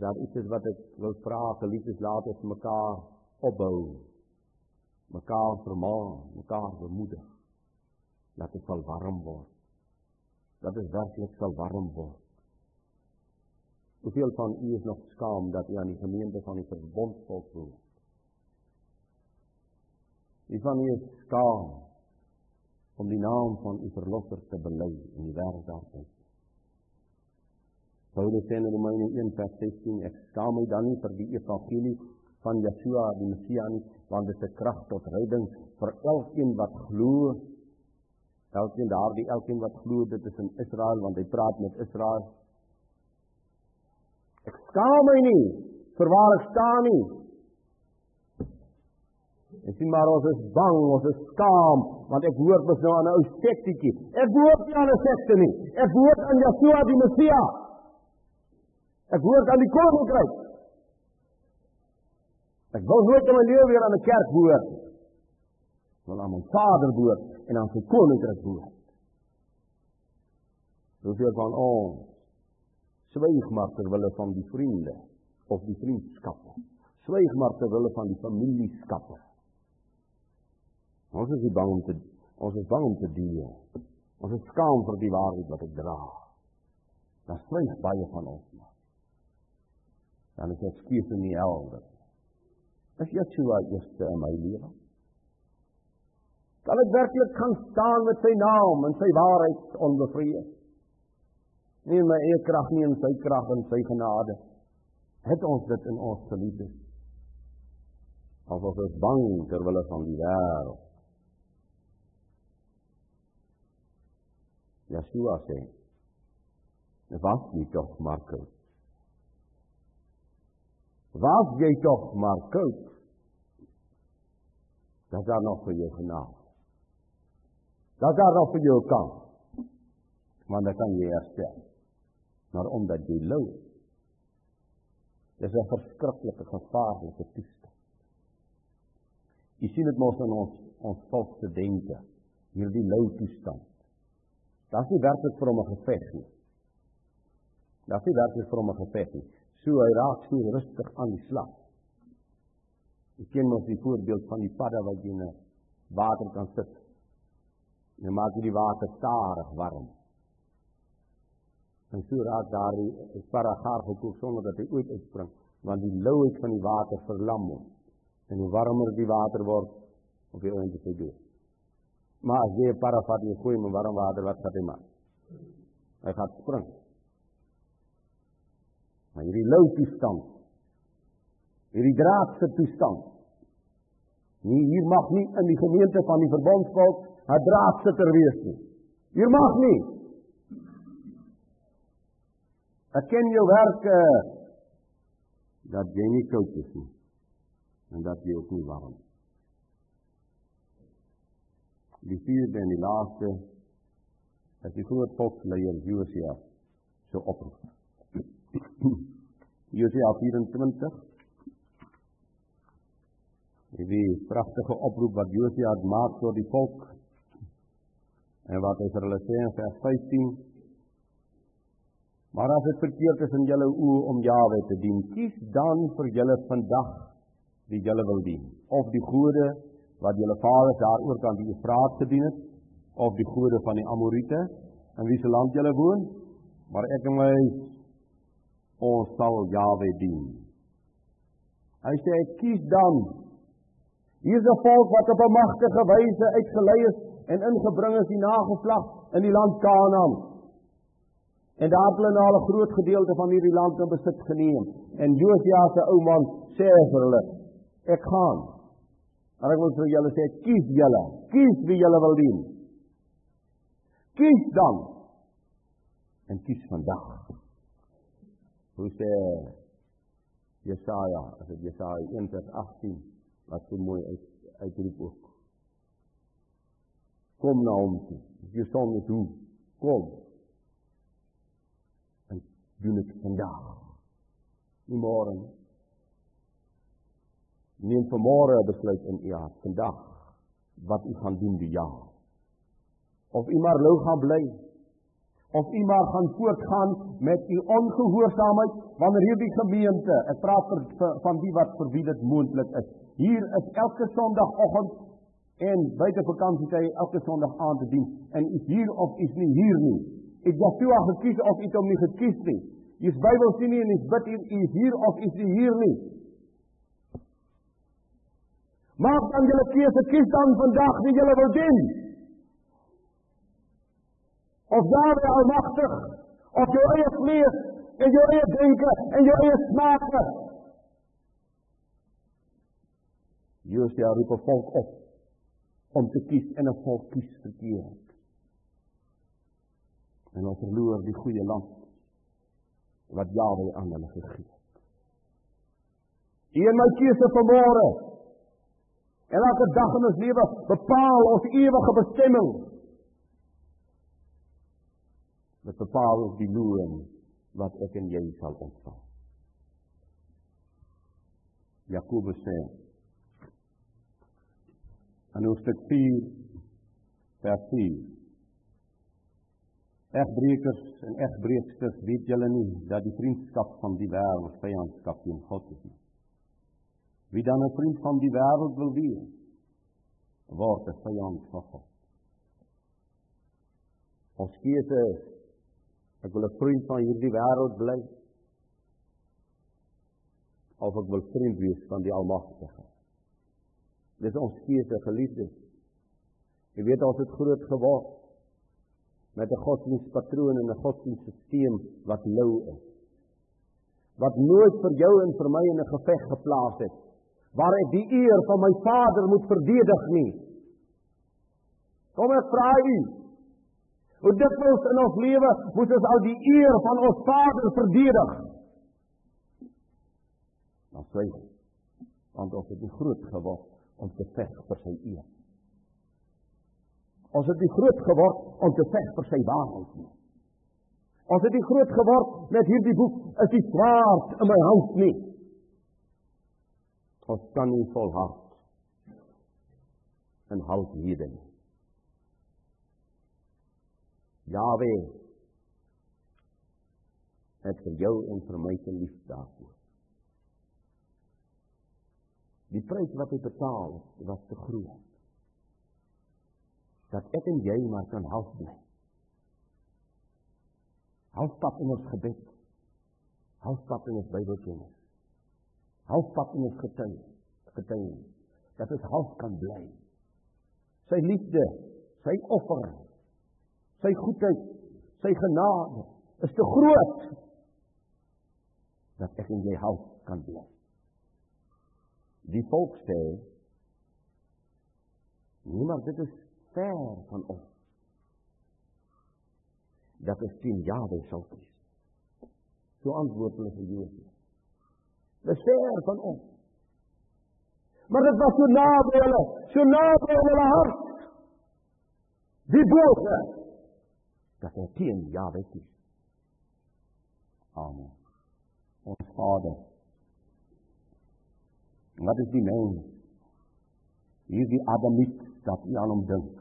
daar iets is wat ek wil vra, geliefdes, laat ons mekaar opbou. Mekaar vermaan, mekaar bemoedig. Dat dit sal warm word. Dat dit werklik sal warm word. Hoeveel van u is nog skaam dat u aan die gemeente van die verbondsvolk behoort? Wie van u is skaam om die naam van u verlosser te bely in die wêreld daarin? Paulus sê in Romeine 1:16 ek skaam my dan nie vir die evangelie van Yeshua die Messia nie want dit is 'n krag tot redding vir elkeen wat glo. Elkeen daardie elkeen wat glo dit is in Israel want hy praat met Israel. Ek skaam my nie vir waar ek staan nie. Ek sien maar ons is bang, ons is skaam want ek hoor mos nou aan 'n ou sektetjie. Ek hoor nie aan 'n sekte nie. Ek hoor aan Yeshua die Messia. Ek hoor aan die koninkryk. Ek wil nooit in my lewe weer aan 'n kerk behoort nie. Ek wil aan my Vader behoort en aan sy koninkryk behoort. Hoeveel van ons swyg maar ter wille van die vriende of die vriendskappe. Swyg maar ter wille van die familieskappe. Ons is bang om te ons is bang om te deel. Ons is skaam vir die waarheid wat ek dra. Dan swyg baie van ons maar. Dan is skief in die elders. Is Yeshua eerste in my lewe? Kan ek werklik kan staan met sy naam en sy waarheid onbevrees? Nie my eie krag nie en sy krag en sy genade. Het ons dit in ons geliefdes? Of ons is bang ter wille van die wêreld? Yeshua sê, "Was jy tog maar koud? Was jy tog maar koud? Dat daar nog vir jou genade. Dat daar nog vir jou kan. Want dan kan jy herstel. Maar omdat jy lou is 'n verskriklike gevaarlike toestand. Jy sien dit mos in ons ons volk se denke, hierdie lou toestand. Dit is nie werklik vir hom 'n geveg nie. Dit is nie werklik vir hom 'n geveg nie. So hy raak so rustig aan die slag. Ek ken mos die voorbeeld van die padda wat jy in water kan sit. En maak jy die water stadig warm. En so raak daar die padda gaar gekook sonder dat hy ooit uitspring, want die louheid van die water verlam hom. En hoe warmer die water word, of jy ooit te doen. Maar as jy 'n padda vat en gooi hom in warm water, wat gaan hy maak? Hy gaan spring. Maar hierdie lou toestand. Hierdie draagse toestand. Nie hier mag nie in die gemeente van die verbondsvolk 'n draagsitter wees nie. Hier mag nie. Ek ken jou werke dat jy nie koud is nie en dat jy ook nie warm is. Die vierde en die laaste is die groot volksleier Josia so oproep. Josia 24 Die pragtige oproep wat Josia maak tot die volk en wat hy vir hulle sê in vers 15 Maar as dit verkeerd is in julle oë om Jawe te dien, kies dan vir julle vandag wie julle wil dien, of die gode wat julle vaders daaroor kan die Efraat gedien het, of die gode van die Amorite. In wie se land julle woon, maar ek en my ons sal Jawe dien. Hy sê kies dan. Hier is 'n volk wat op 'n magtige wyse uitgelei is en ingebring is die nageslag in die land Kanaan. En daar het hulle nou 'n groot gedeelte van hierdie land in besit geneem. En Josia se ou man sê vir hulle: "Ek gaan. Maar ek wil vir julle sê, kies julle. Kies wie julle wil dien. Kies dan. En kies vandag." Hoe sê Jesaja, as dit Jesaja 1:18 wat so mooi uit uitroep ook. Kom na hom toe. Jy sal net hoe kom. En doen dit vandag. Nie môre nie. Neem vanmôre 'n besluit in u hart vandag wat u gaan doen die jaar. Of u maar lou gaan bly of u maar gaan voortgaan met u ongehoorsaamheid wanneer hierdie gemeente, ek praat vir, vir, van die wat vir wie dit moontlik is. Hier is elke Sondagoggend en buite vakansietyd elke Sondag aan te dien en is hier of is nie hier nie. Het Joshua gekies of het hom nie gekies nie. Jy's Bybel sien nie en jy's bid hier, is hier of is nie hier nie. Maak dan julle keuse, kies dan vandag wie julle wil dien. Of Yahweh almagtig, of jou eie vlees en jou eie denke en jou eie smake. Josia roep 'n volk op om te kies en 'n volk kies verkeerd. En ons verloor die goeie land wat Yahweh aan hulle gegee het. Een my keuse vanmôre En elke dag in ons lewe bepaal ons ewige bestemming. Dit bepaal die loon wat ek en jy sal ontvang. Jakobus sê in hoofstuk 4 vers 4 Egbreekers en egbreeksters weet julle nie dat die vriendskap van die wêreld vyandskap teen God is nie. Wie dan 'n vriend van die wêreld wil wees, word 'n vyand van God. Ons keuse is ek wil 'n vriend van hierdie wêreld bly of ek wil vriend wees van die Almagtige. Dis ons keuse, geliefdes. Jy weet ons het groot geword met 'n godsdienstpatroon en 'n godsdienststelsel wat lou is. Wat nooit vir jou en vir my in 'n geveg geplaas het waar ek die eer van my Vader moet verdedig nie. Kom ek vra u. Hoe dikwels in ons lewe moet ons al die eer van ons Vader verdedig? Dan sê hy, want ons het nie groot geword om te veg vir sy eer. Ons het nie groot geword om te veg vir sy waarheid nie. Ons het nie groot geword met hierdie boek is die swaard in my hand nie. Ons kan nie volhard en hou hierde nie. Jawe het vir jou en vir my te lief daarvoor. Die prys wat hy betaal was te groot. Dat ek en jy maar kan help bly. Help stap in ons gebed. Help stap in ons Bybelkennis halfpad in ons getuie getuie dat ons half kan bly sy liefde sy offer sy goedheid sy genade is te groot dat ek en jy half kan bly die volk sê maar dit is ver van ons. Dat is teen Jahwe sal kies. So antwoord hulle vir Josef. Dis ver van ons. Maar dit was so naby hulle, so naby hulle hart. Die boze dat hy teen Jahwe kies. Amen. Ons Vader. Wat is die mens? Hier die Adamiet dat u aan hom dink.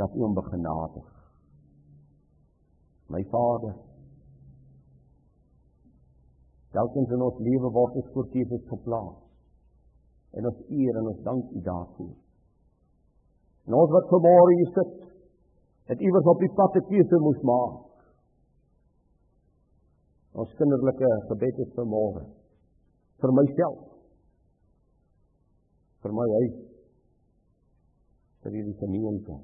Dat u hom begenadig. My Vader, Telkens in ons lewe word ons voor Jesus geplaas. En ons eer en ons dank U daarvoor. En ons wat vanmôre hier sit, het iewers op die pad 'n keuse moes maak. Ons kinderlike gebed is vanmôre vir myself. vir my huis. vir hierdie gemeente.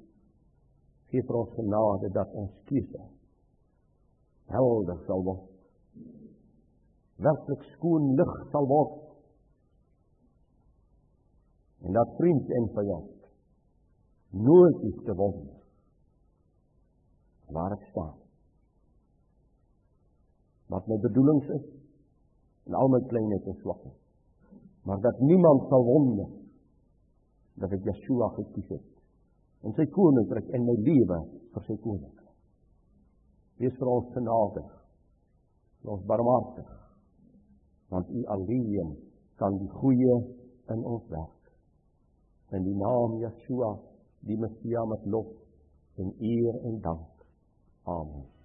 Gee vir ons genade dat ons keuse helder sal word werklik skoon lig sal word. En dat vriend en vyand nooit iets te word. Waar ek staan. Wat my bedoelings is en al my kleinheid en swakheid. Maar dat niemand sal wonder dat ek Yeshua gekies het en sy koninkryk en my lewe vir sy koninkryk. Wees vir ons genadig. Ons barmhartig want u alleen kan die goeie in ons werk. In die naam Yeshua, die Messia met lof en eer en dank. Amen.